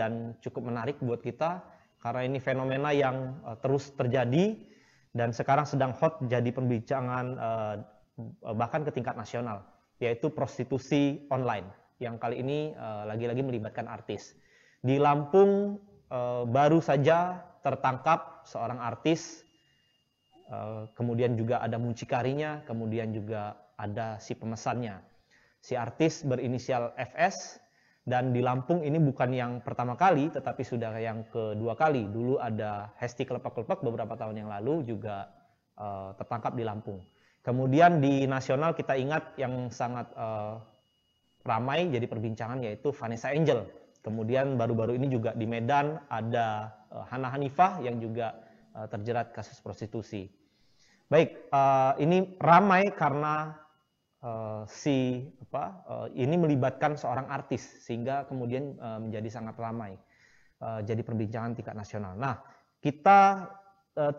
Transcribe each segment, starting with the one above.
dan cukup menarik buat kita karena ini fenomena yang uh, terus terjadi dan sekarang sedang hot jadi pembincangan uh, bahkan ke tingkat nasional yaitu prostitusi online yang kali ini lagi-lagi uh, melibatkan artis. Di Lampung uh, baru saja tertangkap seorang artis uh, kemudian juga ada muncikarinya, kemudian juga ada si pemesannya. Si artis berinisial FS dan di Lampung ini bukan yang pertama kali, tetapi sudah yang kedua kali. Dulu ada Hesti Kelepak-Kelepak beberapa tahun yang lalu juga uh, tertangkap di Lampung. Kemudian di nasional kita ingat yang sangat uh, ramai jadi perbincangan yaitu Vanessa Angel. Kemudian baru-baru ini juga di Medan ada uh, Hana Hanifah yang juga uh, terjerat kasus prostitusi. Baik, uh, ini ramai karena uh, si apa uh, ini melibatkan seorang artis sehingga kemudian uh, menjadi sangat ramai jadi perbincangan tingkat nasional. Nah, kita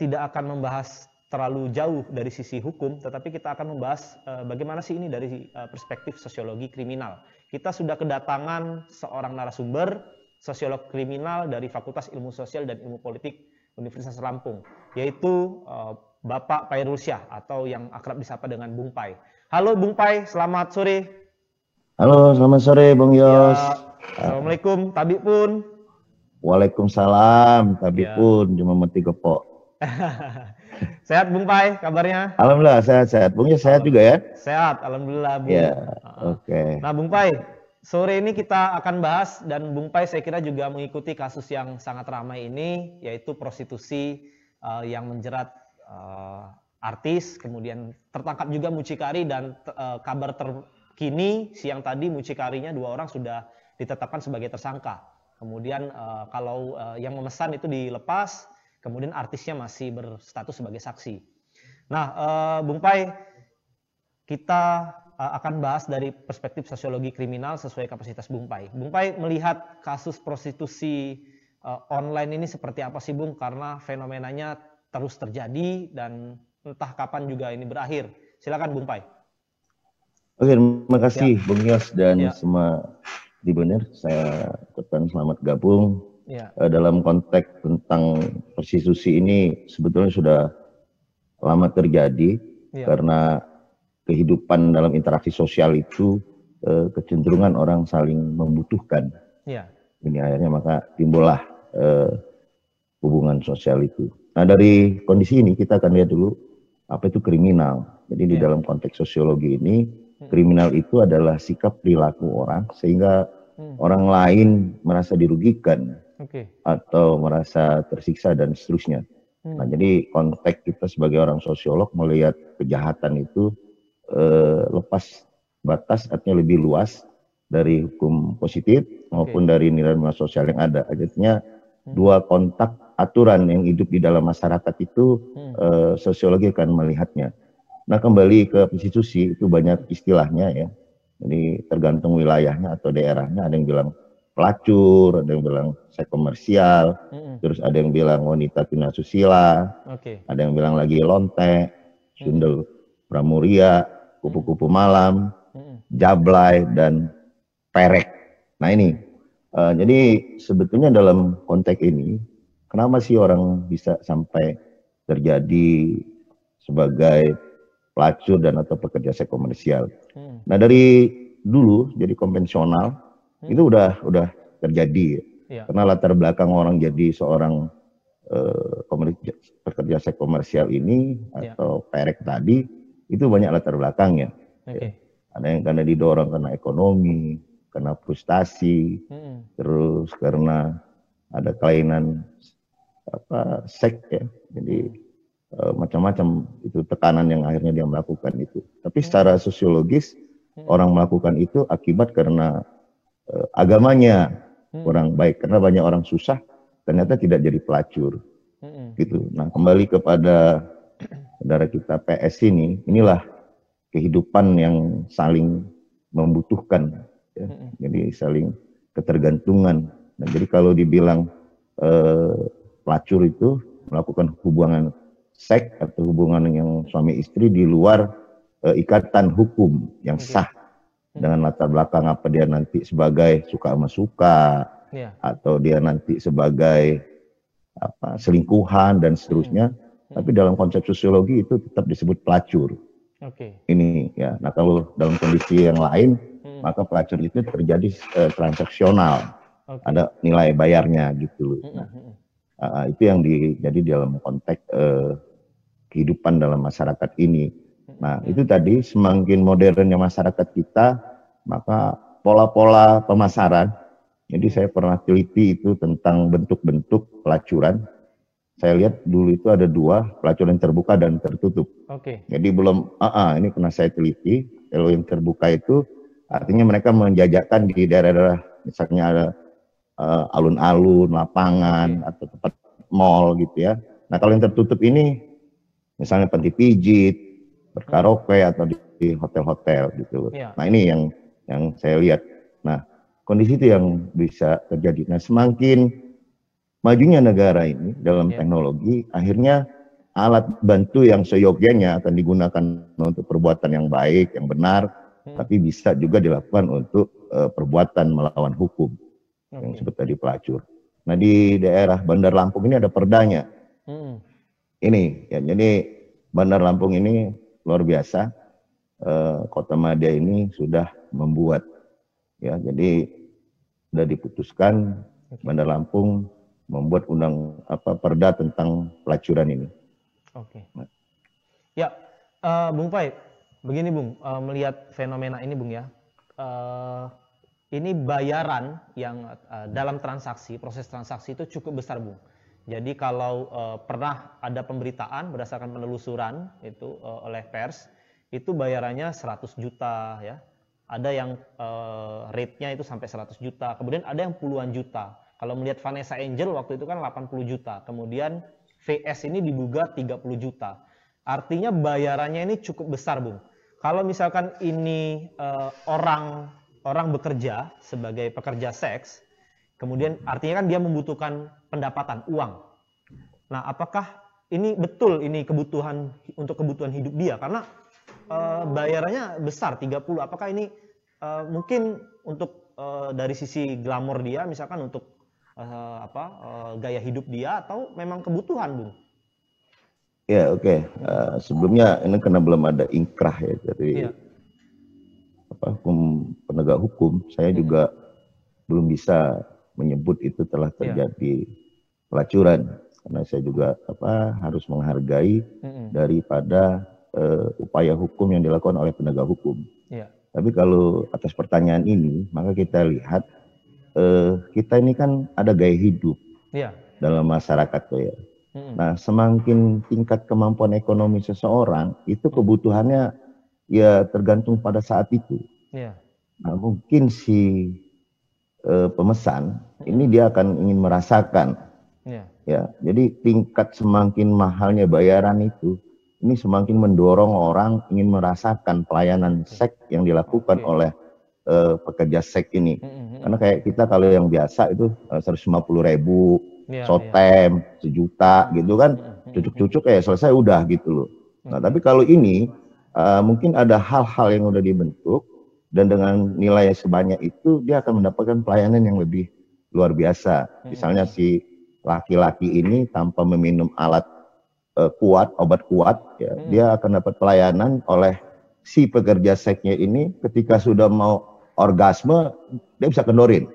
tidak akan membahas terlalu jauh dari sisi hukum, tetapi kita akan membahas bagaimana sih ini dari perspektif sosiologi kriminal. Kita sudah kedatangan seorang narasumber sosiolog kriminal dari Fakultas Ilmu Sosial dan Ilmu Politik Universitas Lampung, yaitu Bapak Pairulsyah atau yang akrab disapa dengan Bung Pai. Halo Bung Pai, selamat sore. Halo, selamat sore Bung Yos. Ya, Assalamualaikum, Tabi pun. Waalaikumsalam, Tabi ya. pun, cuma mati kepok. sehat Bung Pai, kabarnya? Alhamdulillah sehat-sehat. Bung Yos sehat juga ya? Sehat, Alhamdulillah Bung. Ya, oke. Okay. Nah Bung Pai, sore ini kita akan bahas dan Bung Pai saya kira juga mengikuti kasus yang sangat ramai ini, yaitu prostitusi uh, yang menjerat uh, artis, kemudian tertangkap juga mucikari dan e, kabar terkini siang tadi mucikarinya dua orang sudah ditetapkan sebagai tersangka. Kemudian e, kalau e, yang memesan itu dilepas, kemudian artisnya masih berstatus sebagai saksi. Nah, e, Bung Pai, kita e, akan bahas dari perspektif sosiologi kriminal sesuai kapasitas Bung Pai. Bung Pai melihat kasus prostitusi e, online ini seperti apa sih Bung? Karena fenomenanya terus terjadi dan entah kapan juga ini berakhir. Silakan Bung Pai. Oke, terima kasih ya. Bung Yos dan ya. semua di benar. Saya ucapkan selamat gabung. Ya. Dalam konteks tentang prostitusi ini sebetulnya sudah lama terjadi ya. karena kehidupan dalam interaksi sosial itu eh, kecenderungan orang saling membutuhkan. Ya. Ini akhirnya maka timbullah eh, hubungan sosial itu. Nah dari kondisi ini kita akan lihat dulu apa itu kriminal. Jadi di ya. dalam konteks sosiologi ini hmm. kriminal itu adalah sikap perilaku orang sehingga hmm. orang lain merasa dirugikan okay. atau merasa tersiksa dan seterusnya. Hmm. Nah, jadi konteks kita sebagai orang sosiolog melihat kejahatan itu eh, lepas batas artinya lebih luas dari hukum positif maupun okay. dari nilai-nilai sosial yang ada. Artinya hmm. dua kontak aturan yang hidup di dalam masyarakat itu hmm. uh, sosiologi akan melihatnya. Nah kembali ke prostitusi itu banyak istilahnya ya. Jadi tergantung wilayahnya atau daerahnya. Ada yang bilang pelacur, ada yang bilang seks komersial, hmm. terus ada yang bilang wanita tuna susila, okay. ada yang bilang lagi lonte, hmm. sundel pramuria, kupu-kupu malam, hmm. jablay dan perek. Nah ini, uh, jadi sebetulnya dalam konteks ini Kenapa sih orang bisa sampai terjadi sebagai pelacur dan atau pekerja seks komersial? Hmm. Nah dari dulu jadi konvensional hmm. itu udah udah terjadi ya. Karena latar belakang orang jadi seorang uh, pekerja seks komersial ini ya. atau perek tadi itu banyak latar belakangnya. Okay. Ya. Ada yang karena didorong karena ekonomi, karena frustasi, hmm. terus karena ada kelainan apa seks ya jadi e, macam-macam itu tekanan yang akhirnya dia melakukan itu tapi hmm. secara sosiologis hmm. orang melakukan itu akibat karena e, agamanya hmm. kurang baik karena banyak orang susah ternyata tidak jadi pelacur hmm. gitu nah kembali kepada saudara kita PS ini inilah kehidupan yang saling membutuhkan ya. hmm. jadi saling ketergantungan nah jadi kalau dibilang eh, pelacur itu melakukan hubungan seks atau hubungan yang suami istri di luar uh, ikatan hukum yang sah dengan latar belakang apa dia nanti sebagai suka sama suka yeah. atau dia nanti sebagai apa selingkuhan dan seterusnya. Hmm. Tapi dalam konsep sosiologi itu tetap disebut pelacur. Oke. Okay. Ini ya. Nah kalau dalam kondisi yang lain, hmm. maka pelacur itu terjadi uh, transaksional. Okay. Ada nilai bayarnya gitu. Hmm. Nah, uh, itu yang di, jadi dalam konteks uh, kehidupan dalam masyarakat ini. Nah hmm. itu tadi semakin modernnya masyarakat kita, maka pola-pola pemasaran jadi saya pernah teliti itu tentang bentuk-bentuk pelacuran. Saya lihat dulu itu ada dua, pelacuran terbuka dan tertutup. Oke. Okay. Jadi belum, ah, uh, ini pernah saya teliti. Kalau yang terbuka itu artinya mereka menjajakan di daerah-daerah, misalnya ada uh, alun-alun, lapangan, okay. atau tempat mall gitu ya. Nah kalau yang tertutup ini, misalnya panti pijit, berkaraoke atau di hotel-hotel gitu. Yeah. Nah ini yang yang saya lihat. Nah kondisi itu yang bisa terjadi. Nah, semakin majunya negara ini dalam yeah. teknologi, akhirnya alat bantu yang seyogyanya akan digunakan untuk perbuatan yang baik, yang benar, hmm. tapi bisa juga dilakukan untuk uh, perbuatan melawan hukum okay. yang seperti tadi pelacur. Nah di daerah Bandar Lampung ini ada perdanya. Hmm. Ini, ya, jadi Bandar Lampung ini luar biasa. Uh, Kota Madia ini sudah membuat, ya, jadi sudah diputuskan Bandar Lampung membuat undang apa perda tentang pelacuran ini. Oke. Ya, uh, Bung Pai, begini Bung, uh, melihat fenomena ini Bung ya, uh, ini bayaran yang uh, dalam transaksi, proses transaksi itu cukup besar Bung. Jadi kalau uh, pernah ada pemberitaan berdasarkan penelusuran itu uh, oleh pers, itu bayarannya 100 juta ya, ada yang uh, rate-nya itu sampai 100 juta, kemudian ada yang puluhan juta. Kalau melihat Vanessa Angel waktu itu kan 80 juta, kemudian VS ini diduga 30 juta. Artinya bayarannya ini cukup besar, Bung. Kalau misalkan ini uh, orang orang bekerja sebagai pekerja seks, kemudian artinya kan dia membutuhkan pendapatan, uang. Nah, apakah ini betul ini kebutuhan untuk kebutuhan hidup dia? Karena uh, bayarannya besar 30. Apakah ini uh, mungkin untuk uh, dari sisi glamor dia misalkan untuk uh, apa uh, gaya hidup dia atau memang kebutuhan, Bung? Ya, oke. Okay. Uh, sebelumnya ini karena belum ada ingkrah ya dari ya. Apa hukum penegak hukum, saya hmm. juga belum bisa menyebut itu telah iya. terjadi pelacuran karena saya juga apa harus menghargai hmm. daripada uh, upaya hukum yang dilakukan oleh penegak hukum. Ya. Tapi kalau atas pertanyaan ini, maka kita lihat uh, kita ini kan ada gaya hidup ya. dalam masyarakat tuh ya. Hmm. Nah, semakin tingkat kemampuan ekonomi seseorang itu kebutuhannya ya tergantung pada saat itu. Ya. Nah, mungkin si uh, pemesan ini dia akan ingin merasakan. Ya. ya. Jadi tingkat semakin mahalnya bayaran itu ini semakin mendorong orang ingin merasakan pelayanan seks yang dilakukan okay. oleh uh, pekerja seks ini. Mm -hmm. Karena kayak kita kalau yang biasa itu eh, seratus lima puluh ribu, yeah, sotem, yeah. sejuta gitu kan, cucuk-cucuk kayak selesai udah gitu loh. Nah tapi kalau ini uh, mungkin ada hal-hal yang udah dibentuk dan dengan nilai sebanyak itu dia akan mendapatkan pelayanan yang lebih luar biasa. Misalnya si laki-laki ini tanpa meminum alat uh, kuat, obat kuat, ya, hmm. dia akan dapat pelayanan oleh si pekerja seksnya ini ketika sudah mau orgasme, dia bisa kendorin.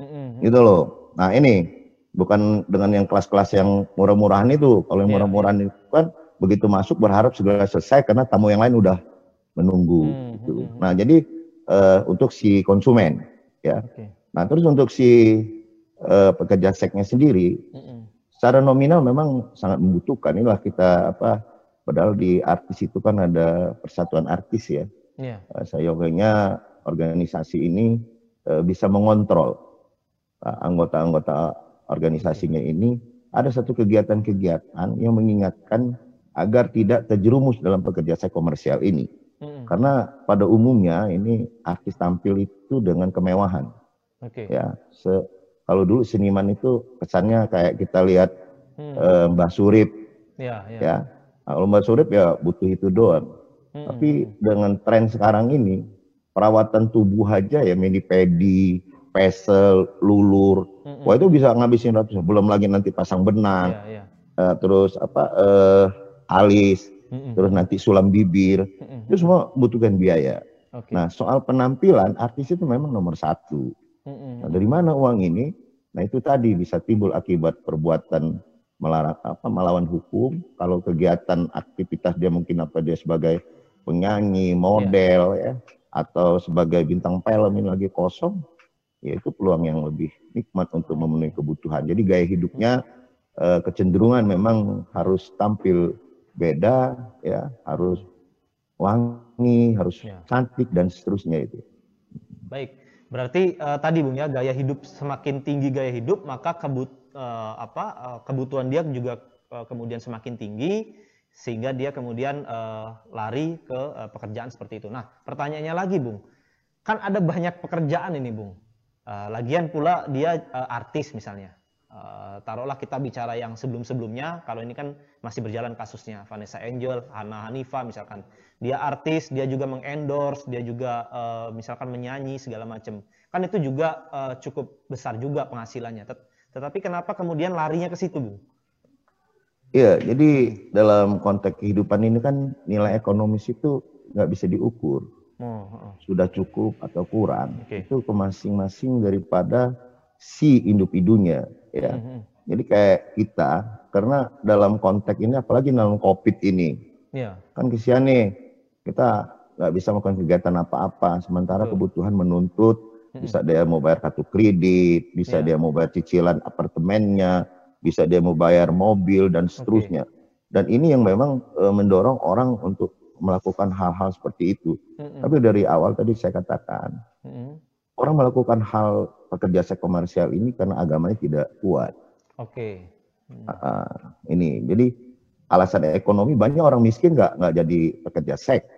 Hmm. Gitu loh. Nah ini bukan dengan yang kelas-kelas yang murah-murahan itu. Kalau yang yeah, murah-murahan yeah. itu kan begitu masuk berharap segera selesai karena tamu yang lain udah menunggu. Hmm. Gitu. Hmm. Nah jadi uh, untuk si konsumen, ya. Okay. Nah terus untuk si uh, pekerja seksnya sendiri, hmm secara nominal memang sangat membutuhkan. Inilah kita apa padahal di artis itu kan ada persatuan artis ya. Yeah. Uh, sayangnya organisasi ini uh, bisa mengontrol uh, anggota-anggota organisasinya ini ada satu kegiatan-kegiatan yang mengingatkan agar tidak terjerumus dalam pekerja seks komersial ini. Mm. Karena pada umumnya ini artis tampil itu dengan kemewahan. Okay. Ya, se kalau dulu seniman itu kesannya kayak kita lihat hmm. uh, Mbah Surip, ya, ya. ya. Nah, kalau Mbah Surip ya butuh itu doang. Hmm. Tapi dengan tren sekarang ini perawatan tubuh aja ya mini pedi, pesel, lulur, Mm-mm. Wah itu bisa ngabisin ratusan. Belum lagi nanti pasang benang, yeah, yeah. Uh, terus apa uh, alis, Mm-mm. terus nanti sulam bibir. Mm-mm. Itu semua butuhkan biaya. Okay. Nah soal penampilan artis itu memang nomor satu. Nah, dari mana uang ini? Nah itu tadi bisa timbul akibat perbuatan melarang apa melawan hukum. Kalau kegiatan aktivitas dia mungkin apa dia sebagai penyanyi, model yeah. ya, atau sebagai bintang film ini lagi kosong, ya itu peluang yang lebih nikmat untuk memenuhi kebutuhan. Jadi gaya hidupnya eh, kecenderungan memang harus tampil beda, ya harus wangi, harus ya. cantik dan seterusnya itu. Baik, berarti uh, tadi bung ya gaya hidup semakin tinggi gaya hidup maka kebut uh, apa uh, kebutuhan dia juga uh, kemudian semakin tinggi sehingga dia kemudian uh, lari ke uh, pekerjaan seperti itu. Nah pertanyaannya lagi bung, kan ada banyak pekerjaan ini bung Uh, lagian pula dia uh, artis misalnya. Uh, taruhlah kita bicara yang sebelum-sebelumnya, kalau ini kan masih berjalan kasusnya Vanessa Angel, Hana Hanifa misalkan. Dia artis, dia juga mengendorse, dia juga uh, misalkan menyanyi segala macam. Kan itu juga uh, cukup besar juga penghasilannya. Tet tetapi kenapa kemudian larinya ke situ, Bu? Iya, jadi dalam konteks kehidupan ini kan nilai ekonomis itu nggak bisa diukur Oh, oh. Sudah cukup atau kurang. Okay. Itu ke masing-masing daripada si individunya ya. Mm -hmm. Jadi kayak kita karena dalam konteks ini apalagi dalam Covid ini. Yeah. Kan kesian nih kita nggak bisa melakukan kegiatan apa-apa sementara kebutuhan menuntut mm -hmm. bisa dia mau bayar kartu kredit, bisa yeah. dia mau bayar cicilan apartemennya, bisa dia mau bayar mobil dan seterusnya. Okay. Dan ini yang memang e, mendorong orang untuk melakukan hal-hal seperti itu. Mm-hmm. Tapi dari awal tadi saya katakan, mm-hmm. orang melakukan hal pekerja seks komersial ini karena agamanya tidak kuat. Oke. Okay. Mm. Uh, ini jadi alasan ekonomi banyak orang miskin nggak nggak jadi pekerja seks.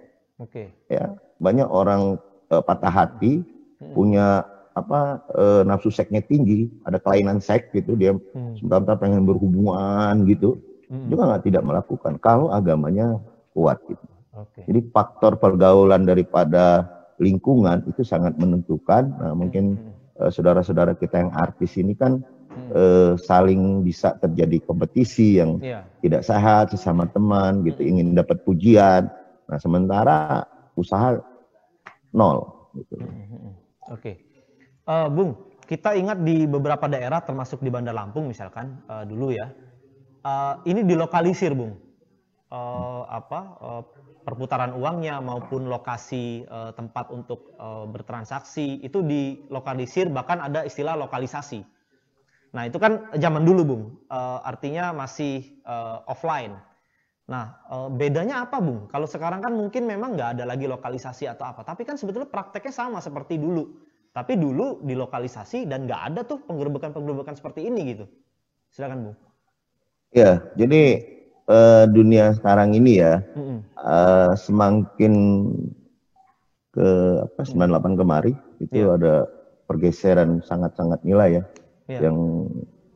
Oke. Okay. Ya banyak orang uh, patah hati mm-hmm. punya apa uh, nafsu seksnya tinggi, ada kelainan seks gitu dia mm. sebentar pengen berhubungan gitu, mm. juga nggak tidak melakukan kalau agamanya kuat gitu. Okay. Jadi faktor pergaulan daripada lingkungan itu sangat menentukan. Nah, mungkin hmm. Uh, saudara-saudara kita yang artis ini kan hmm. uh, saling bisa terjadi kompetisi yang yeah. tidak sehat sesama teman gitu, hmm. ingin dapat pujian. Nah, sementara usaha nol. Gitu. Hmm. hmm, hmm. Oke, okay. uh, eh, Bung, kita ingat di beberapa daerah termasuk di Bandar Lampung misalkan uh, dulu ya, uh, ini dilokalisir, Bung. Uh, apa uh, perputaran uangnya maupun lokasi uh, tempat untuk uh, bertransaksi itu dilokalisir bahkan ada istilah lokalisasi. Nah itu kan zaman dulu bung, uh, artinya masih offline. Nah bedanya apa bung? Kalau sekarang kan mungkin memang nggak ada lagi lokalisasi atau apa, tapi kan sebetulnya prakteknya sama seperti dulu. Tapi dulu dilokalisasi dan nggak ada tuh penggerbekan-penggerbekan seperti ini gitu. Silakan bung. Ya, jadi uh, dunia sekarang ini ya mm-hmm. uh, semakin ke apa 98 kemari itu yeah. ada pergeseran sangat-sangat nilai ya yeah. yang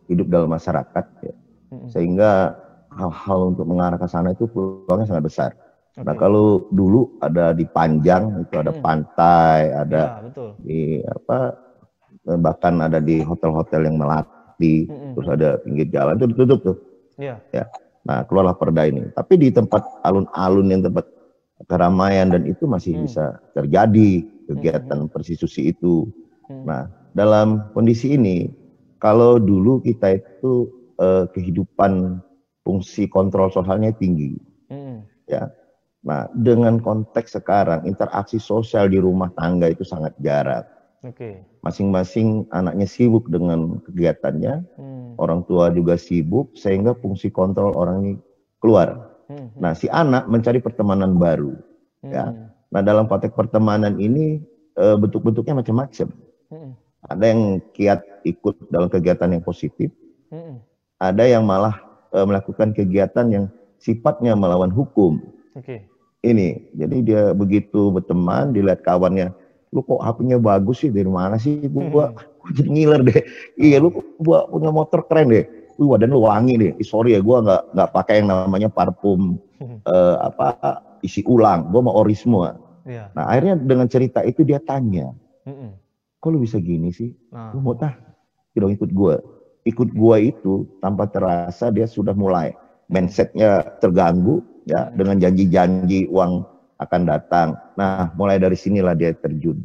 hidup dalam masyarakat ya. Mm-hmm. Sehingga hal-hal untuk mengarah ke sana itu peluangnya sangat besar. Okay. Nah, kalau dulu ada di Panjang itu ada mm. pantai, ada ya, betul. di apa bahkan ada di hotel-hotel yang melati, mm-hmm. terus ada pinggir jalan itu ditutup tuh. Yeah. Ya. Nah, keluarlah perda ini. Tapi di tempat alun-alun yang tempat keramaian dan itu masih hmm. bisa terjadi kegiatan hmm. prostitusi itu. Hmm. Nah, dalam kondisi ini, kalau dulu kita itu eh, kehidupan fungsi kontrol sosialnya tinggi, hmm. ya. Nah, dengan konteks sekarang interaksi sosial di rumah tangga itu sangat jarang. Okay. Masing-masing anaknya sibuk dengan kegiatannya, hmm. Orang tua juga sibuk, sehingga fungsi kontrol orang ini keluar. Hmm. Nah, si anak mencari pertemanan baru. Ya. Hmm. Ya. Nah, dalam konteks pertemanan ini e, bentuk-bentuknya macam-macam. Hmm. Ada yang kiat ikut dalam kegiatan yang positif, hmm. ada yang malah e, melakukan kegiatan yang sifatnya melawan hukum. Okay. Ini, jadi dia begitu berteman, dilihat kawannya lu kok HP-nya bagus sih dari mana sih gua, hmm. gua ngiler deh iya lu gua punya motor keren deh Wih, dan lu wangi deh. Sorry ya, gua nggak nggak pakai yang namanya parfum uh, apa isi ulang. Gua mau ori semua. Yeah. Nah akhirnya dengan cerita itu dia tanya, kok lu bisa gini sih? Nah. Lu mau tah? dong ikut gue. Ikut gue itu tanpa terasa dia sudah mulai mindsetnya terganggu ya hmm. dengan janji-janji uang akan datang. Nah mulai dari sinilah dia terjun.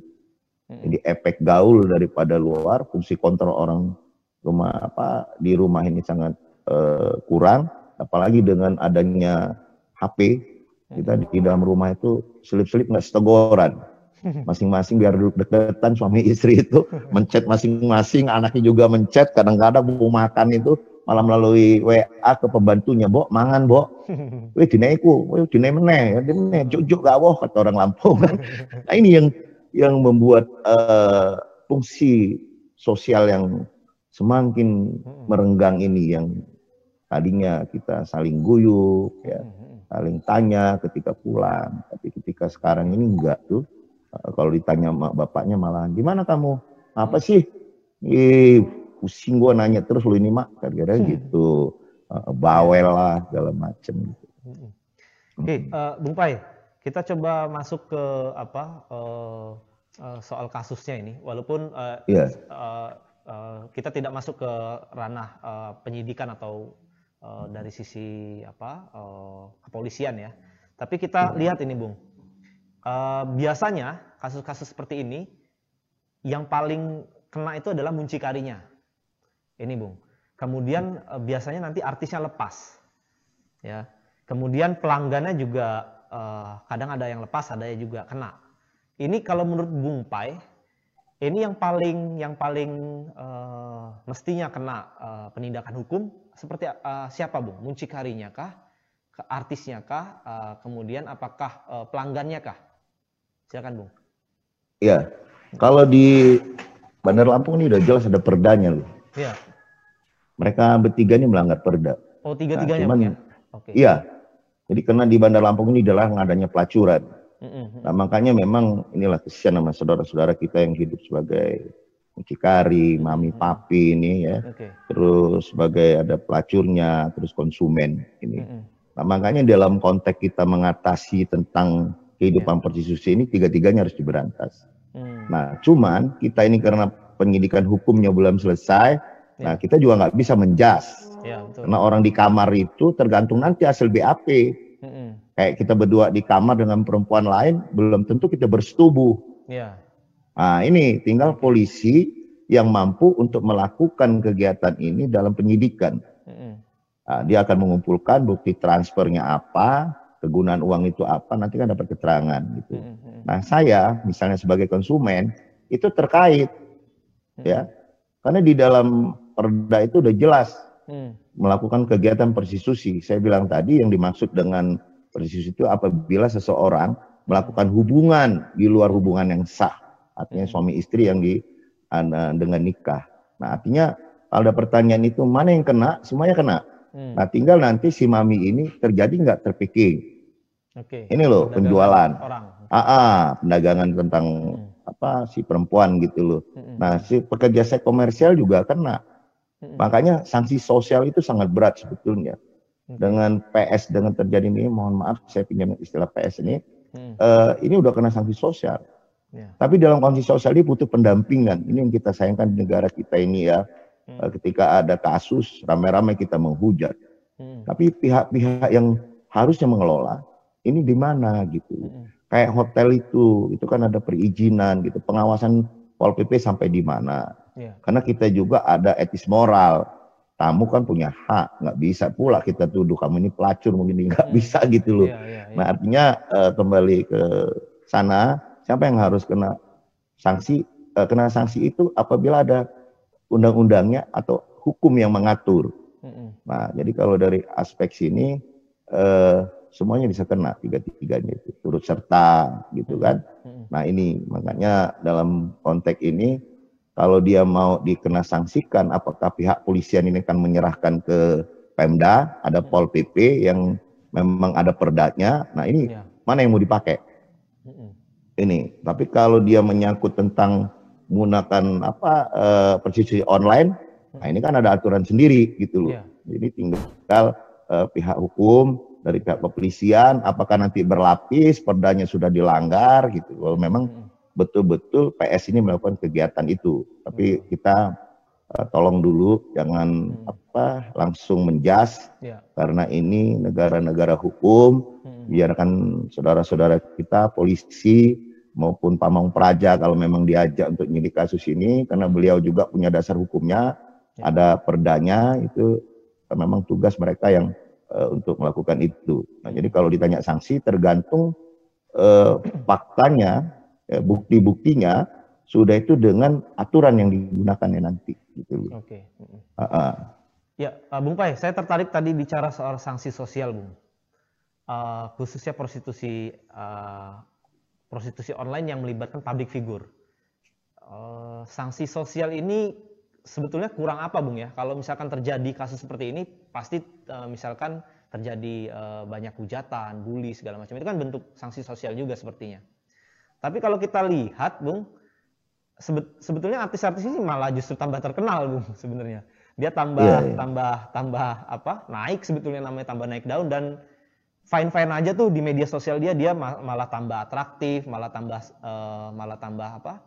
Jadi efek gaul daripada luar, fungsi kontrol orang rumah apa di rumah ini sangat uh, kurang, apalagi dengan adanya HP kita di dalam rumah itu selip-selip nggak setegoran masing-masing biar duduk deketan suami istri itu mencet masing-masing anaknya juga mencet. Kadang-kadang mau makan itu malah melalui WA ke pembantunya bo mangan bo wih dinaiku. Wih dinai meneh dinai jujuk gak boh kata orang Lampung. Nah ini yang yang membuat uh, fungsi sosial yang semakin merenggang ini yang tadinya kita saling guyup ya saling tanya ketika pulang tapi ketika sekarang ini enggak tuh Eh, kalau ditanya mak bapaknya malah gimana kamu? Apa sih? Ih, pusing gua nanya terus lu ini mak, kira-kira hmm. gitu. Uh, bawel lah segala macem gitu. Hmm. Oke, okay, uh, Bung Pai, kita coba masuk ke apa uh, uh, soal kasusnya ini. Walaupun uh, yeah. Iya. uh, uh, kita tidak masuk ke ranah uh, penyidikan atau uh, dari sisi apa uh, kepolisian ya. Tapi kita iya. lihat ini, Bung Uh, biasanya kasus-kasus seperti ini yang paling kena itu adalah muncikarinya. Ini, Bung. Kemudian uh, biasanya nanti artisnya lepas. Ya. Kemudian pelanggannya juga uh, kadang ada yang lepas, ada yang juga kena. Ini kalau menurut Bung Pai, ini yang paling yang paling uh, mestinya kena uh, penindakan hukum seperti uh, siapa, Bung? Muncikarinya kah? Artisnya kah? Uh, kemudian apakah uh, pelanggannya kah? Silakan Bung. Iya. Kalau di Bandar Lampung ini udah jelas ada perdanya loh. Iya. Mereka bertiga ini melanggar perda. Oh, tiga-tiganya nah, ya? Oke. Iya. Jadi karena di Bandar Lampung ini adalah adanya pelacuran. Nah, makanya memang inilah kesian sama saudara-saudara kita yang hidup sebagai mucikari, mami, papi ini ya. Okay. Terus sebagai ada pelacurnya, terus konsumen ini. Nah, makanya dalam konteks kita mengatasi tentang kehidupan ya. prostitusi ini tiga-tiganya harus diberantas. Hmm. Nah, cuman kita ini karena penyidikan hukumnya belum selesai. Nah kita juga nggak bisa menjas. Ya, Karena orang di kamar itu tergantung nanti hasil BAP. Hmm. Kayak kita berdua di kamar dengan perempuan lain, belum tentu kita bersetubuh. Ya. Nah, ini tinggal polisi yang mampu untuk melakukan kegiatan ini dalam penyidikan. Hmm. Nah, dia akan mengumpulkan bukti transfernya apa, kegunaan uang itu apa, nanti kan dapat keterangan gitu. Hmm, hmm, hmm. Nah saya misalnya sebagai konsumen itu terkait ya, karena di dalam perda itu udah jelas melakukan kegiatan prostitusi. Saya bilang tadi yang dimaksud dengan prostitusi itu apabila seseorang melakukan hubungan di luar hubungan yang sah, artinya suami istri yang di dengan nikah. Nah artinya kalau ada pertanyaan itu mana yang kena, semuanya kena. Hmm. Nah, tinggal nanti si mami ini terjadi nggak terpikir. Oke. Ini loh penjualan. Orang. Ah, ah, pendagangan tentang hmm. apa si perempuan gitu loh. Hmm. Nah, si pekerja seks komersial juga kena. Makanya sanksi sosial itu sangat berat sebetulnya. Dengan PS dengan terjadi ini, mohon maaf saya pinjam istilah PS ini, hmm. uh, ini udah kena sanksi sosial. Yeah. Tapi dalam sanksi sosial ini butuh pendampingan. Ini yang kita sayangkan di negara kita ini ya hmm. Ketika ada kasus ramai-ramai kita menghujat. Hmm. Tapi pihak-pihak yang harusnya mengelola ini di mana gitu. Hmm. Kayak hotel itu, itu kan ada perizinan gitu, pengawasan Pol PP sampai di mana. Yeah. Karena kita juga ada etis moral. Tamu kan punya hak, nggak bisa pula kita tuduh kamu ini pelacur mungkin nggak hmm. bisa gitu loh. Yeah, yeah, yeah. Nah artinya uh, kembali ke sana, siapa yang harus kena sanksi? Uh, kena sanksi itu apabila ada undang-undangnya atau hukum yang mengatur. Nah, jadi kalau dari aspek sini eh, semuanya bisa kena tiga-tiganya itu turut serta gitu kan. Nah ini makanya dalam konteks ini kalau dia mau dikena sanksikan, apakah pihak polisian ini akan menyerahkan ke Pemda, ada Pol PP yang memang ada perdanya. Nah ini ya. mana yang mau dipakai? Ini. Tapi kalau dia menyangkut tentang menggunakan apa uh, persisi online, nah ini kan ada aturan sendiri gitu loh. Yeah. Jadi tinggal uh, pihak hukum dari pihak kepolisian, apakah nanti berlapis, perdanya sudah dilanggar gitu. Kalau memang betul-betul PS ini melakukan kegiatan itu, tapi kita uh, tolong dulu jangan hmm. apa langsung menjas ya. karena ini negara-negara hukum hmm. biarkan saudara-saudara kita polisi maupun pamong praja kalau memang diajak untuk nyidik kasus ini karena beliau juga punya dasar hukumnya ya. ada perdanya itu memang tugas mereka yang uh, untuk melakukan itu. Nah, jadi kalau ditanya sanksi tergantung uh, faktanya, uh, bukti-buktinya sudah itu dengan aturan yang digunakan ya nanti gitu. Oke. Okay. Uh -uh. Ya, uh, Bung Pai, saya tertarik tadi bicara soal sanksi sosial, Bung. Uh, khususnya prostitusi uh, prostitusi online yang melibatkan public figure. Uh, sanksi sosial ini sebetulnya kurang apa, Bung ya? Kalau misalkan terjadi kasus seperti ini, pasti uh, misalkan terjadi uh, banyak hujatan, bully segala macam. Itu kan bentuk sanksi sosial juga sepertinya. Tapi kalau kita lihat, Bung, sebetulnya artis-artis ini malah justru tambah terkenal bung sebenarnya dia tambah yeah, yeah. tambah tambah apa naik sebetulnya namanya tambah naik daun dan fine fine aja tuh di media sosial dia dia malah tambah atraktif malah tambah uh, malah tambah apa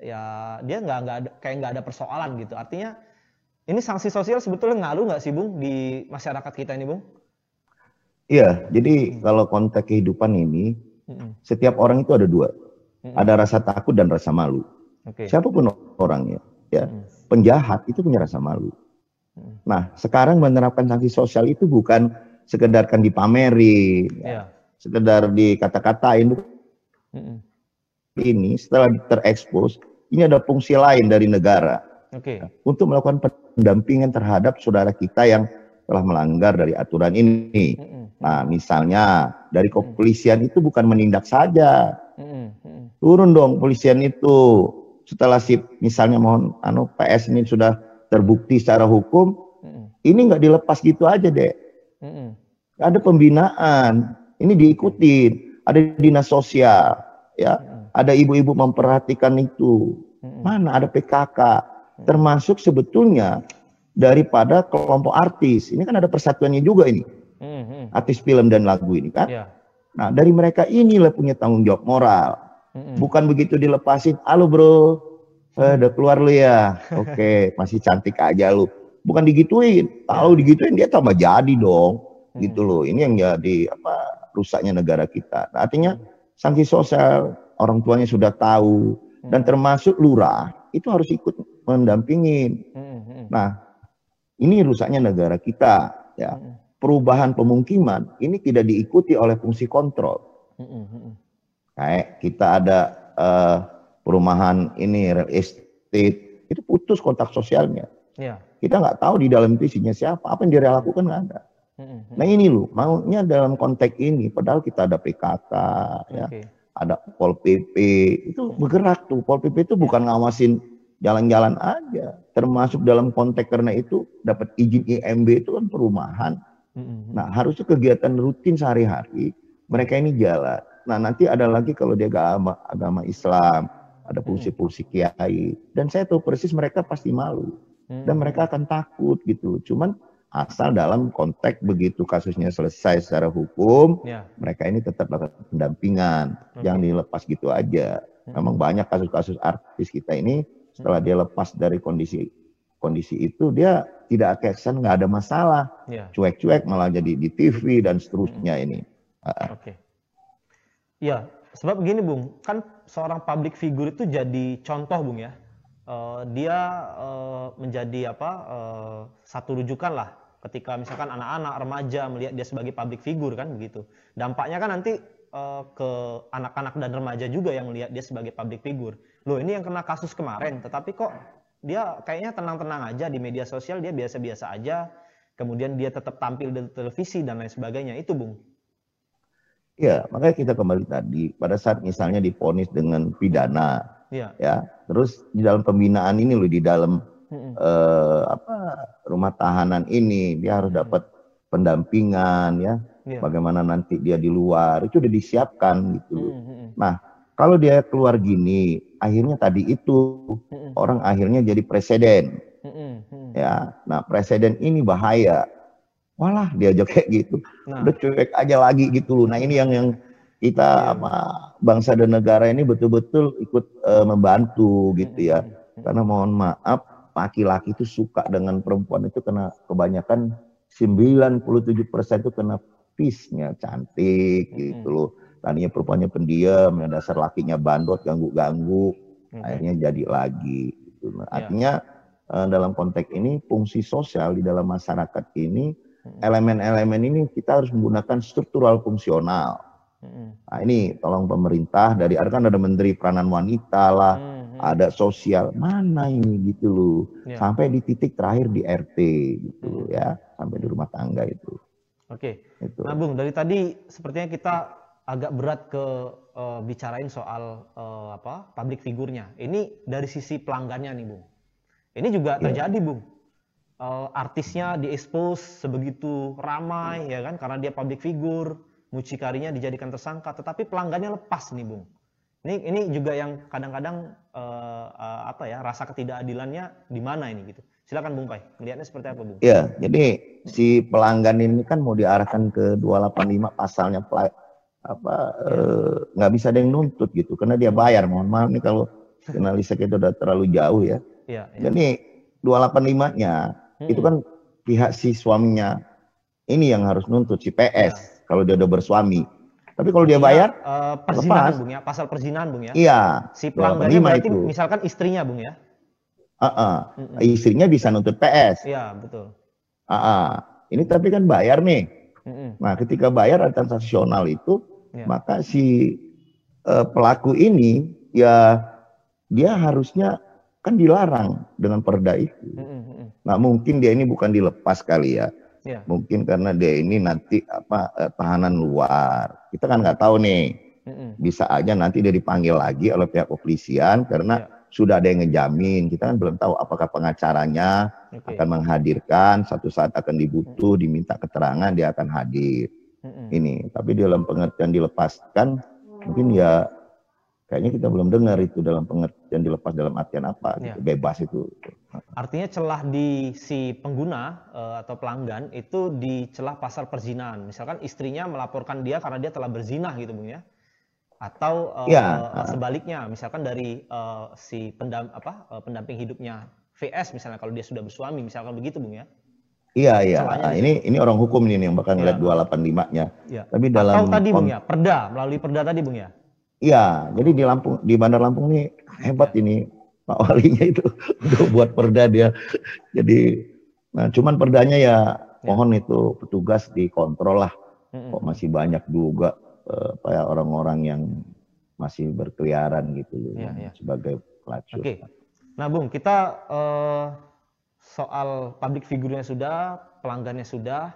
ya dia nggak nggak kayak nggak ada persoalan gitu artinya ini sanksi sosial sebetulnya ngaruh nggak sih bung di masyarakat kita ini bung iya jadi hmm. kalau konteks kehidupan ini hmm. setiap orang itu ada dua hmm. ada rasa takut dan rasa malu Okay. Siapa pun orangnya, ya hmm. penjahat itu punya rasa malu. Hmm. Nah, sekarang menerapkan sanksi sosial itu bukan sekedar kan dipamerin, yeah. sekedar dikata-katain. Hmm. Ini setelah terekspos, ini ada fungsi lain dari negara okay. ya, untuk melakukan pendampingan terhadap saudara kita yang telah melanggar dari aturan ini. Hmm. Nah, misalnya dari kepolisian itu bukan menindak saja, turun dong polisian itu setelah si misalnya mohon anu PS ini sudah terbukti secara hukum, ini nggak dilepas gitu aja deh. Mm. Ada pembinaan, ini diikutin, ada dinas sosial, ya, ada ibu-ibu memperhatikan itu. Mana ada PKK, termasuk sebetulnya daripada kelompok artis. Ini kan ada persatuannya juga ini, artis film dan lagu ini kan. Yeah. Nah dari mereka inilah punya tanggung jawab moral Bukan begitu dilepasin, halo bro, eh, udah keluar lu ya. Oke, okay, masih cantik aja lu. Bukan digituin. Kalau digituin dia tambah jadi dong. Gitu loh. Ini yang jadi apa rusaknya negara kita. Nah, artinya sanksi sosial orang tuanya sudah tahu dan termasuk lurah itu harus ikut mendampingin. Nah, ini rusaknya negara kita ya. Perubahan pemukiman ini tidak diikuti oleh fungsi kontrol. Kayak kita ada uh, perumahan ini real estate itu putus kontak sosialnya. Ya. Kita nggak tahu di dalam itu isinya siapa, apa yang dia lakukan nggak ada. Nah ini loh, maunya dalam konteks ini, padahal kita ada PKK, ya, ada Pol PP, itu bergerak tuh. Pol PP itu bukan ngawasin jalan-jalan aja, termasuk dalam konteks karena itu dapat izin IMB itu kan perumahan. Nah harusnya kegiatan rutin sehari-hari mereka ini jalan. Nah nanti ada lagi kalau dia agama, agama Islam, ada fungsi-fungsi kiai. Dan saya tahu persis mereka pasti malu. Dan mereka akan takut gitu. Cuman asal dalam konteks begitu kasusnya selesai secara hukum, ya. mereka ini tetap dapat pendampingan. Okay. Jangan dilepas gitu aja. Memang banyak kasus-kasus artis kita ini setelah dia lepas dari kondisi kondisi itu dia tidak kesan nggak ada masalah, ya. cuek-cuek malah jadi di TV dan seterusnya ini. Oke. Okay. Iya, sebab begini Bung, kan seorang public figure itu jadi contoh Bung ya. Uh, dia uh, menjadi apa uh, satu rujukan lah ketika misalkan anak-anak remaja melihat dia sebagai public figure kan begitu. Dampaknya kan nanti uh, ke anak-anak dan remaja juga yang melihat dia sebagai public figure. Loh ini yang kena kasus kemarin, tetapi kok dia kayaknya tenang-tenang aja di media sosial dia biasa-biasa aja. Kemudian dia tetap tampil di televisi dan lain sebagainya. Itu Bung. Ya, makanya kita kembali tadi pada saat misalnya diponis dengan pidana, ya, ya terus di dalam pembinaan ini loh di dalam hmm. eh, apa rumah tahanan ini dia harus dapat pendampingan ya, ya, bagaimana nanti dia di luar itu udah disiapkan gitu. Hmm. Nah, kalau dia keluar gini, akhirnya tadi itu hmm. orang akhirnya jadi presiden, hmm. ya. Nah, presiden ini bahaya Walah diajak kayak gitu. Nah. Udah cuek aja lagi gitu loh. Nah ini yang yang kita yeah. apa bangsa dan negara ini betul-betul ikut uh, membantu gitu ya. Karena mohon maaf laki-laki itu suka dengan perempuan itu karena kebanyakan 97% itu kena pisnya cantik gitu loh. Tadinya perempuannya pendiam, yang dasar lakinya bandot, ganggu-ganggu, akhirnya jadi lagi. Gitu. Nah, ya. Artinya uh, dalam konteks ini fungsi sosial di dalam masyarakat ini, elemen-elemen ini kita harus menggunakan struktural fungsional. Nah ini tolong pemerintah dari ada kan ada menteri peranan wanita lah, ada sosial mana ini gitu loh, ya. sampai di titik terakhir di RT gitu ya, sampai di rumah tangga itu. Oke. Itu. Nah Bung dari tadi sepertinya kita agak berat ke uh, bicarain soal uh, apa public figurnya. Ini dari sisi pelanggannya nih Bung. Ini juga ya. terjadi Bung. Uh, artisnya diekspos sebegitu ramai ya kan karena dia public figure mucikarinya dijadikan tersangka, tetapi pelanggannya lepas nih, Bung. Ini ini juga yang kadang-kadang uh, uh, apa ya rasa ketidakadilannya di mana ini gitu. Silakan Bung Pai, melihatnya seperti apa Bung? Iya, jadi si pelanggan ini kan mau diarahkan ke 285 pasalnya apa eh, nggak ya. uh, bisa ada yang nuntut gitu karena dia bayar. Mohon maaf nih kalau analisa kita udah terlalu jauh ya. Iya. Ya. Jadi 285-nya hmm. itu kan pihak si suaminya ini yang harus nuntut si PS. Ya kalau dia udah bersuami. Tapi kalau dia bayar, ya, uh, perzinahan bung ya, pasal perzinahan bung ya. Iya. Si pelanggannya berarti itu. misalkan istrinya bung ya. Uh -uh. Mm -mm. Istrinya bisa nuntut PS. Iya betul. Uh -uh. Ini tapi kan bayar nih. Mm -mm. Nah ketika bayar transaksional itu, yeah. maka si uh, pelaku ini ya dia harusnya kan dilarang dengan perda itu. Mm -mm. Nah mungkin dia ini bukan dilepas kali ya Ya. Mungkin karena dia ini nanti apa eh, tahanan luar. Kita kan nggak tahu nih. Mm-mm. Bisa aja nanti dia dipanggil lagi oleh pihak kepolisian karena ya. sudah ada yang ngejamin. Kita kan belum tahu apakah pengacaranya okay. akan menghadirkan satu saat akan dibutuh, diminta keterangan dia akan hadir. Ini, tapi dalam pengertian dilepaskan mungkin ya kayaknya kita belum dengar itu dalam pengertian dilepas dalam artian apa ya. gitu, bebas itu. Artinya celah di si pengguna uh, atau pelanggan itu di celah pasal perzinahan. Misalkan istrinya melaporkan dia karena dia telah berzinah gitu bung ya. Atau uh, ya. uh, sebaliknya misalkan dari uh, si pendam apa uh, pendamping hidupnya VS misalnya kalau dia sudah bersuami misalkan begitu bung ya Iya iya. Nah, ini ini orang hukum ini yang bakal ngeliat ya. 285-nya. Ya. Tapi dalam Atau tadi Bung ya, perda melalui perda tadi Bung ya. Iya, jadi di Lampung, di Bandar Lampung nih hebat ini Pak Walinya itu untuk buat perda dia. Jadi, nah cuman perdanya ya, ya. mohon itu petugas dikontrol lah. Kok masih banyak juga uh, kayak orang-orang yang masih berkeliaran gitu ya, ya. sebagai pelacur. Oke. Nah, Bung, kita uh, soal public figurnya sudah, pelanggannya sudah,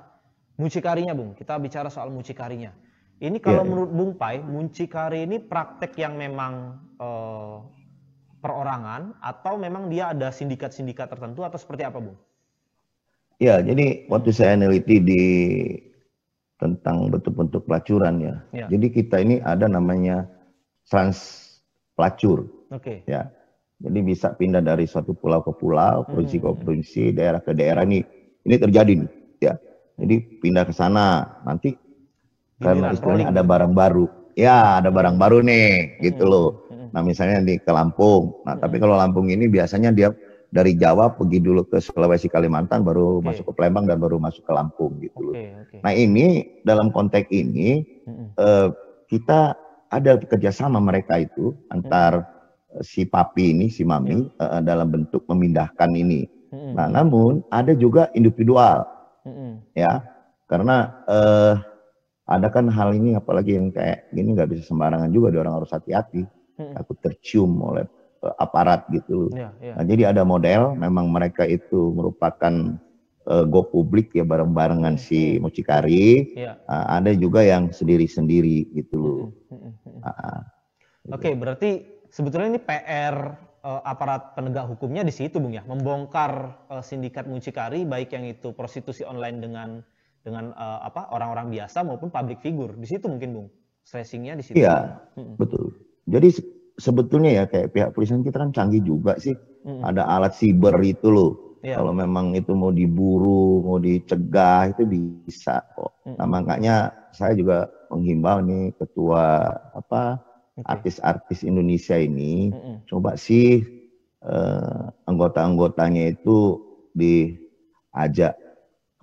mucikarinya, Bung. Kita bicara soal mucikarinya. Ini kalau yeah, menurut Bung Pai, muncikari ini praktek yang memang uh, perorangan atau memang dia ada sindikat-sindikat tertentu atau seperti apa, Bung? Ya, jadi waktu saya meneliti di tentang bentuk-bentuk pelacuran ya. ya. Jadi kita ini ada namanya trans pelacur. Oke. Okay. Ya. Jadi bisa pindah dari suatu pulau ke pulau, provinsi hmm. ke provinsi, daerah ke daerah ini. Ini terjadi nih, ya. Jadi pindah ke sana, nanti karena istilahnya ada barang baru. Ya, ada barang baru nih, gitu loh. Nah, misalnya di ke Lampung. Nah, tapi kalau Lampung ini biasanya dia dari Jawa pergi dulu ke Sulawesi Kalimantan baru okay. masuk ke Palembang dan baru masuk ke Lampung gitu loh. Okay, okay. Nah, ini dalam konteks ini uh, kita ada kerjasama mereka itu antar uh, si papi ini, si mami uh, dalam bentuk memindahkan ini. Nah, namun ada juga individual, ya, karena uh, ada kan hal ini apalagi yang kayak gini nggak bisa sembarangan juga orang harus hati-hati hmm. takut tercium oleh uh, aparat gitu ya, ya. Nah, jadi ada model memang mereka itu merupakan uh, go publik ya bareng-barengan hmm. si hmm. mucikari ya. uh, ada juga yang sendiri-sendiri gitu loh hmm. hmm, hmm uh, oke okay, berarti sebetulnya ini PR uh, aparat penegak hukumnya di situ bung ya membongkar uh, sindikat mucikari baik yang itu prostitusi online dengan dengan uh, apa orang-orang biasa maupun public figure. Di situ mungkin Bung. Stressingnya di situ. Iya, hmm. betul. Jadi sebetulnya ya kayak pihak polisian kita kan canggih juga sih. Hmm. Ada alat siber itu loh. Ya. Kalau memang itu mau diburu, mau dicegah itu bisa kok. Hmm. Nah makanya saya juga menghimbau nih ketua apa artis-artis Indonesia ini hmm. coba sih eh, anggota-anggotanya itu diajak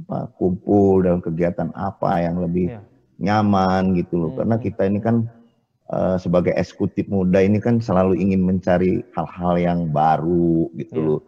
apa kumpul dalam kegiatan apa yang lebih yeah. nyaman gitu loh. Hmm. Karena kita ini kan uh, sebagai eksekutif muda ini kan selalu ingin mencari hal-hal yang baru gitu yeah. loh.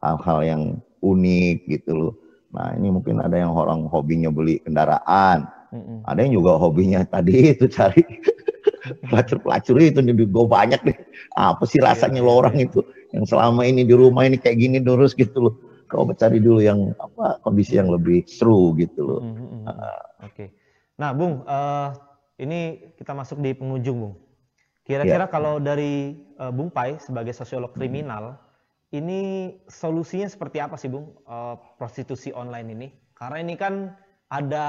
Hal-hal yang unik gitu loh. Nah, ini mungkin ada yang orang hobinya beli kendaraan. Hmm. Ada yang juga hobinya tadi itu cari pelacur-pelacur itu nih gue banyak deh. Apa sih rasanya yeah, lo orang itu yang selama ini di rumah ini kayak gini terus gitu loh kau cari dulu yang apa kondisi yang lebih seru gitu loh. Mm -hmm. uh, Oke. Okay. Nah, Bung, uh, ini kita masuk di penghujung, Bung. Kira-kira yeah. kalau dari uh, Bung Pai sebagai sosiolog kriminal, hmm. ini solusinya seperti apa sih, Bung? Uh, prostitusi online ini? Karena ini kan ada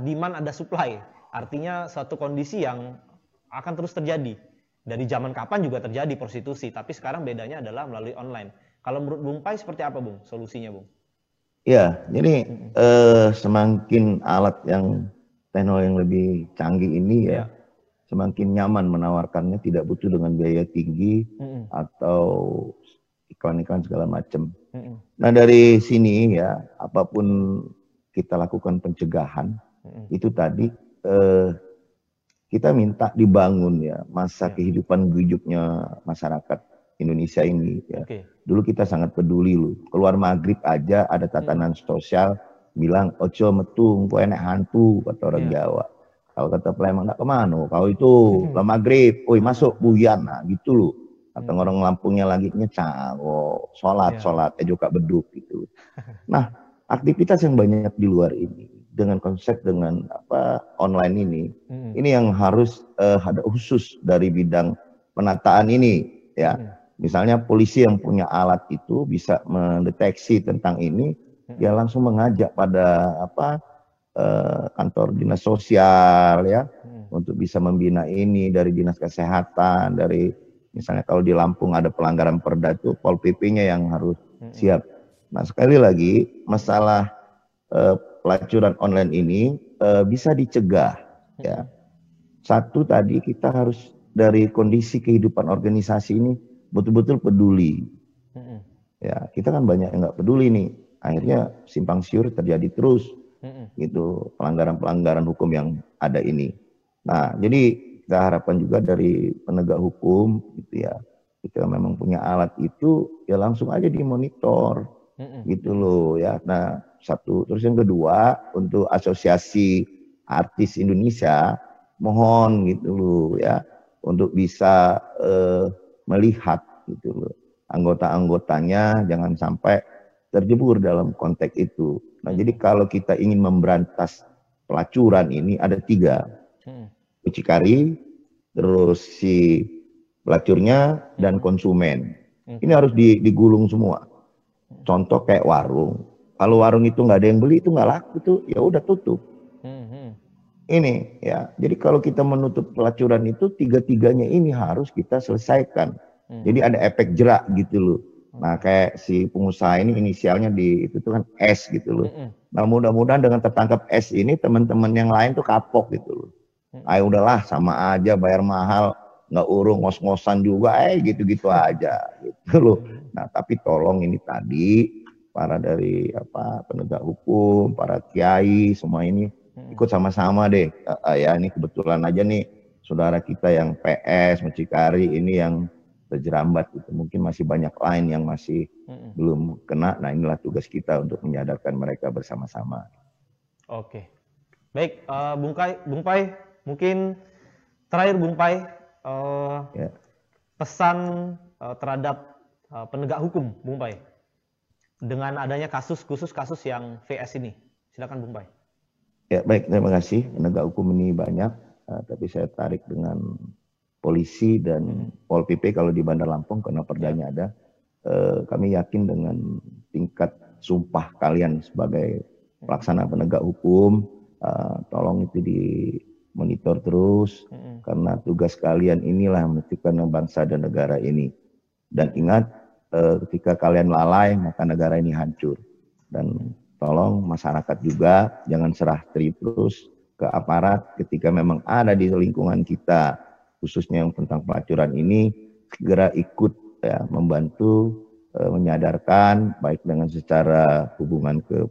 demand, ada supply. Artinya suatu kondisi yang akan terus terjadi. Dari zaman kapan juga terjadi prostitusi, tapi sekarang bedanya adalah melalui online. Kalau menurut Bung Pai seperti apa Bung solusinya Bung? Ya, jadi hmm. eh, semakin alat yang teknologi yang lebih canggih ini ya, ya, semakin nyaman menawarkannya, tidak butuh dengan biaya tinggi hmm. atau iklan-iklan segala macam. Hmm. Nah dari sini ya, apa pun kita lakukan pencegahan hmm. itu tadi eh, kita minta dibangun ya masa ya. kehidupan hidupnya masyarakat Indonesia ini. Ya. Okay. Dulu kita sangat peduli loh. Keluar maghrib aja ada tatanan hmm. sosial bilang ojo metu engko enek hantu kata orang yeah. Jawa. Kalau kata Palembang nak ke mana? Kau itu hmm. maghrib, oi masuk buyan, nah gitu loh. Atau hmm. orang Lampungnya lagi nyecang, oh sholat, yeah. sholat, eh juga beduk gitu. Nah, aktivitas yang banyak di luar ini dengan konsep dengan apa online ini, hmm. ini yang harus uh, ada khusus dari bidang penataan ini ya. Hmm. Misalnya polisi yang punya alat itu bisa mendeteksi tentang ini, hmm. dia langsung mengajak pada apa eh, kantor dinas sosial ya hmm. untuk bisa membina ini dari dinas kesehatan, dari misalnya kalau di Lampung ada pelanggaran perda itu pol pp-nya yang harus hmm. siap. Nah sekali lagi masalah eh, pelacuran online ini eh, bisa dicegah ya. Satu tadi kita harus dari kondisi kehidupan organisasi ini betul-betul peduli. Mm-hmm. Ya, kita kan banyak yang nggak peduli nih. Akhirnya simpang siur terjadi terus. Gitu, pelanggaran-pelanggaran hukum yang ada ini. Nah, jadi kita harapkan juga dari penegak hukum gitu ya. Kita memang punya alat itu ya langsung aja dimonitor. Gitu loh ya. Nah, satu. Terus yang kedua, untuk asosiasi artis Indonesia mohon gitu loh ya untuk bisa eh, melihat gitu loh anggota-anggotanya jangan sampai terjebur dalam konteks itu. Nah jadi kalau kita ingin memberantas pelacuran ini ada tiga, hmm. mucikari, terus si pelacurnya dan konsumen. Hmm. Ini harus digulung semua. Contoh kayak warung. Kalau warung itu nggak ada yang beli itu nggak laku tuh, ya udah tutup. Hmm, ini ya. Jadi kalau kita menutup pelacuran itu tiga-tiganya ini harus kita selesaikan. Hmm. Jadi ada efek jerak gitu loh. Nah kayak si pengusaha ini inisialnya di itu tuh kan S gitu loh. Hmm. Nah mudah-mudahan dengan tertangkap S ini teman-teman yang lain tuh kapok gitu loh. Hmm. Ayo udahlah sama aja bayar mahal nggak urung ngos-ngosan juga eh gitu-gitu aja gitu loh. Hmm. Nah tapi tolong ini tadi para dari apa penegak hukum, para kiai semua ini Hmm. ikut sama-sama deh uh, ya ini kebetulan aja nih saudara kita yang PS Mucikari ini yang terjerambat itu mungkin masih banyak lain yang masih hmm. belum kena nah inilah tugas kita untuk menyadarkan mereka bersama-sama oke baik uh, Bung Kai Bung Pai mungkin terakhir Bung Pai uh, ya. pesan uh, terhadap uh, penegak hukum Bung Pai dengan adanya kasus khusus kasus yang VS ini silakan Bung Pai Ya baik, terima kasih. Penegak hukum ini banyak, uh, tapi saya tarik dengan polisi dan Pol PP kalau di Bandar Lampung karena perdanya ada. Uh, kami yakin dengan tingkat sumpah kalian sebagai pelaksana penegak hukum, uh, tolong itu di monitor terus hmm. karena tugas kalian inilah menentukan bangsa dan negara ini. Dan ingat, ketika kalian lalai maka negara ini hancur. Dan tolong masyarakat juga jangan serah terus ke aparat ketika memang ada di lingkungan kita khususnya yang tentang pelacuran ini segera ikut ya membantu uh, menyadarkan baik dengan secara hubungan ke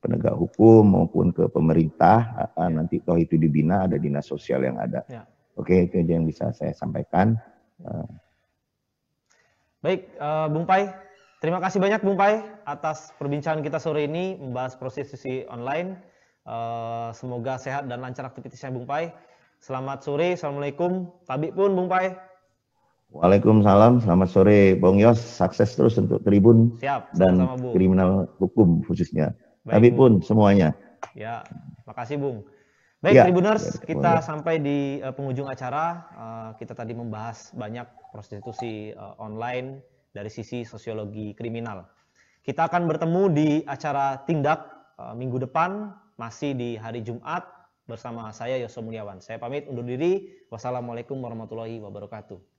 penegak hukum maupun ke pemerintah uh, nanti toh itu dibina ada dinas sosial yang ada. Ya. Oke itu aja yang bisa saya sampaikan. Uh. Baik, uh, Bung Pai, terima kasih banyak Bung Pai atas perbincangan kita sore ini membahas prostitusi online. Uh, semoga sehat dan lancar aktivitasnya Bung Pai. Selamat sore, Assalamualaikum. Tabik pun Bung Pai. Waalaikumsalam, selamat sore Bung Yos, sukses terus untuk Tribun Siap, dan sama -sama, kriminal hukum khususnya. Baik, pun semuanya. Ya, makasih Bung. Baik, ya, Tribuners, ya, kita ya. sampai di uh, penghujung acara. Uh, kita tadi membahas banyak prostitusi uh, online dari sisi sosiologi kriminal. Kita akan bertemu di acara tindak uh, minggu depan, masih di hari Jumat bersama saya Yoso Mulyawan. Saya pamit undur diri. Wassalamualaikum warahmatullahi wabarakatuh.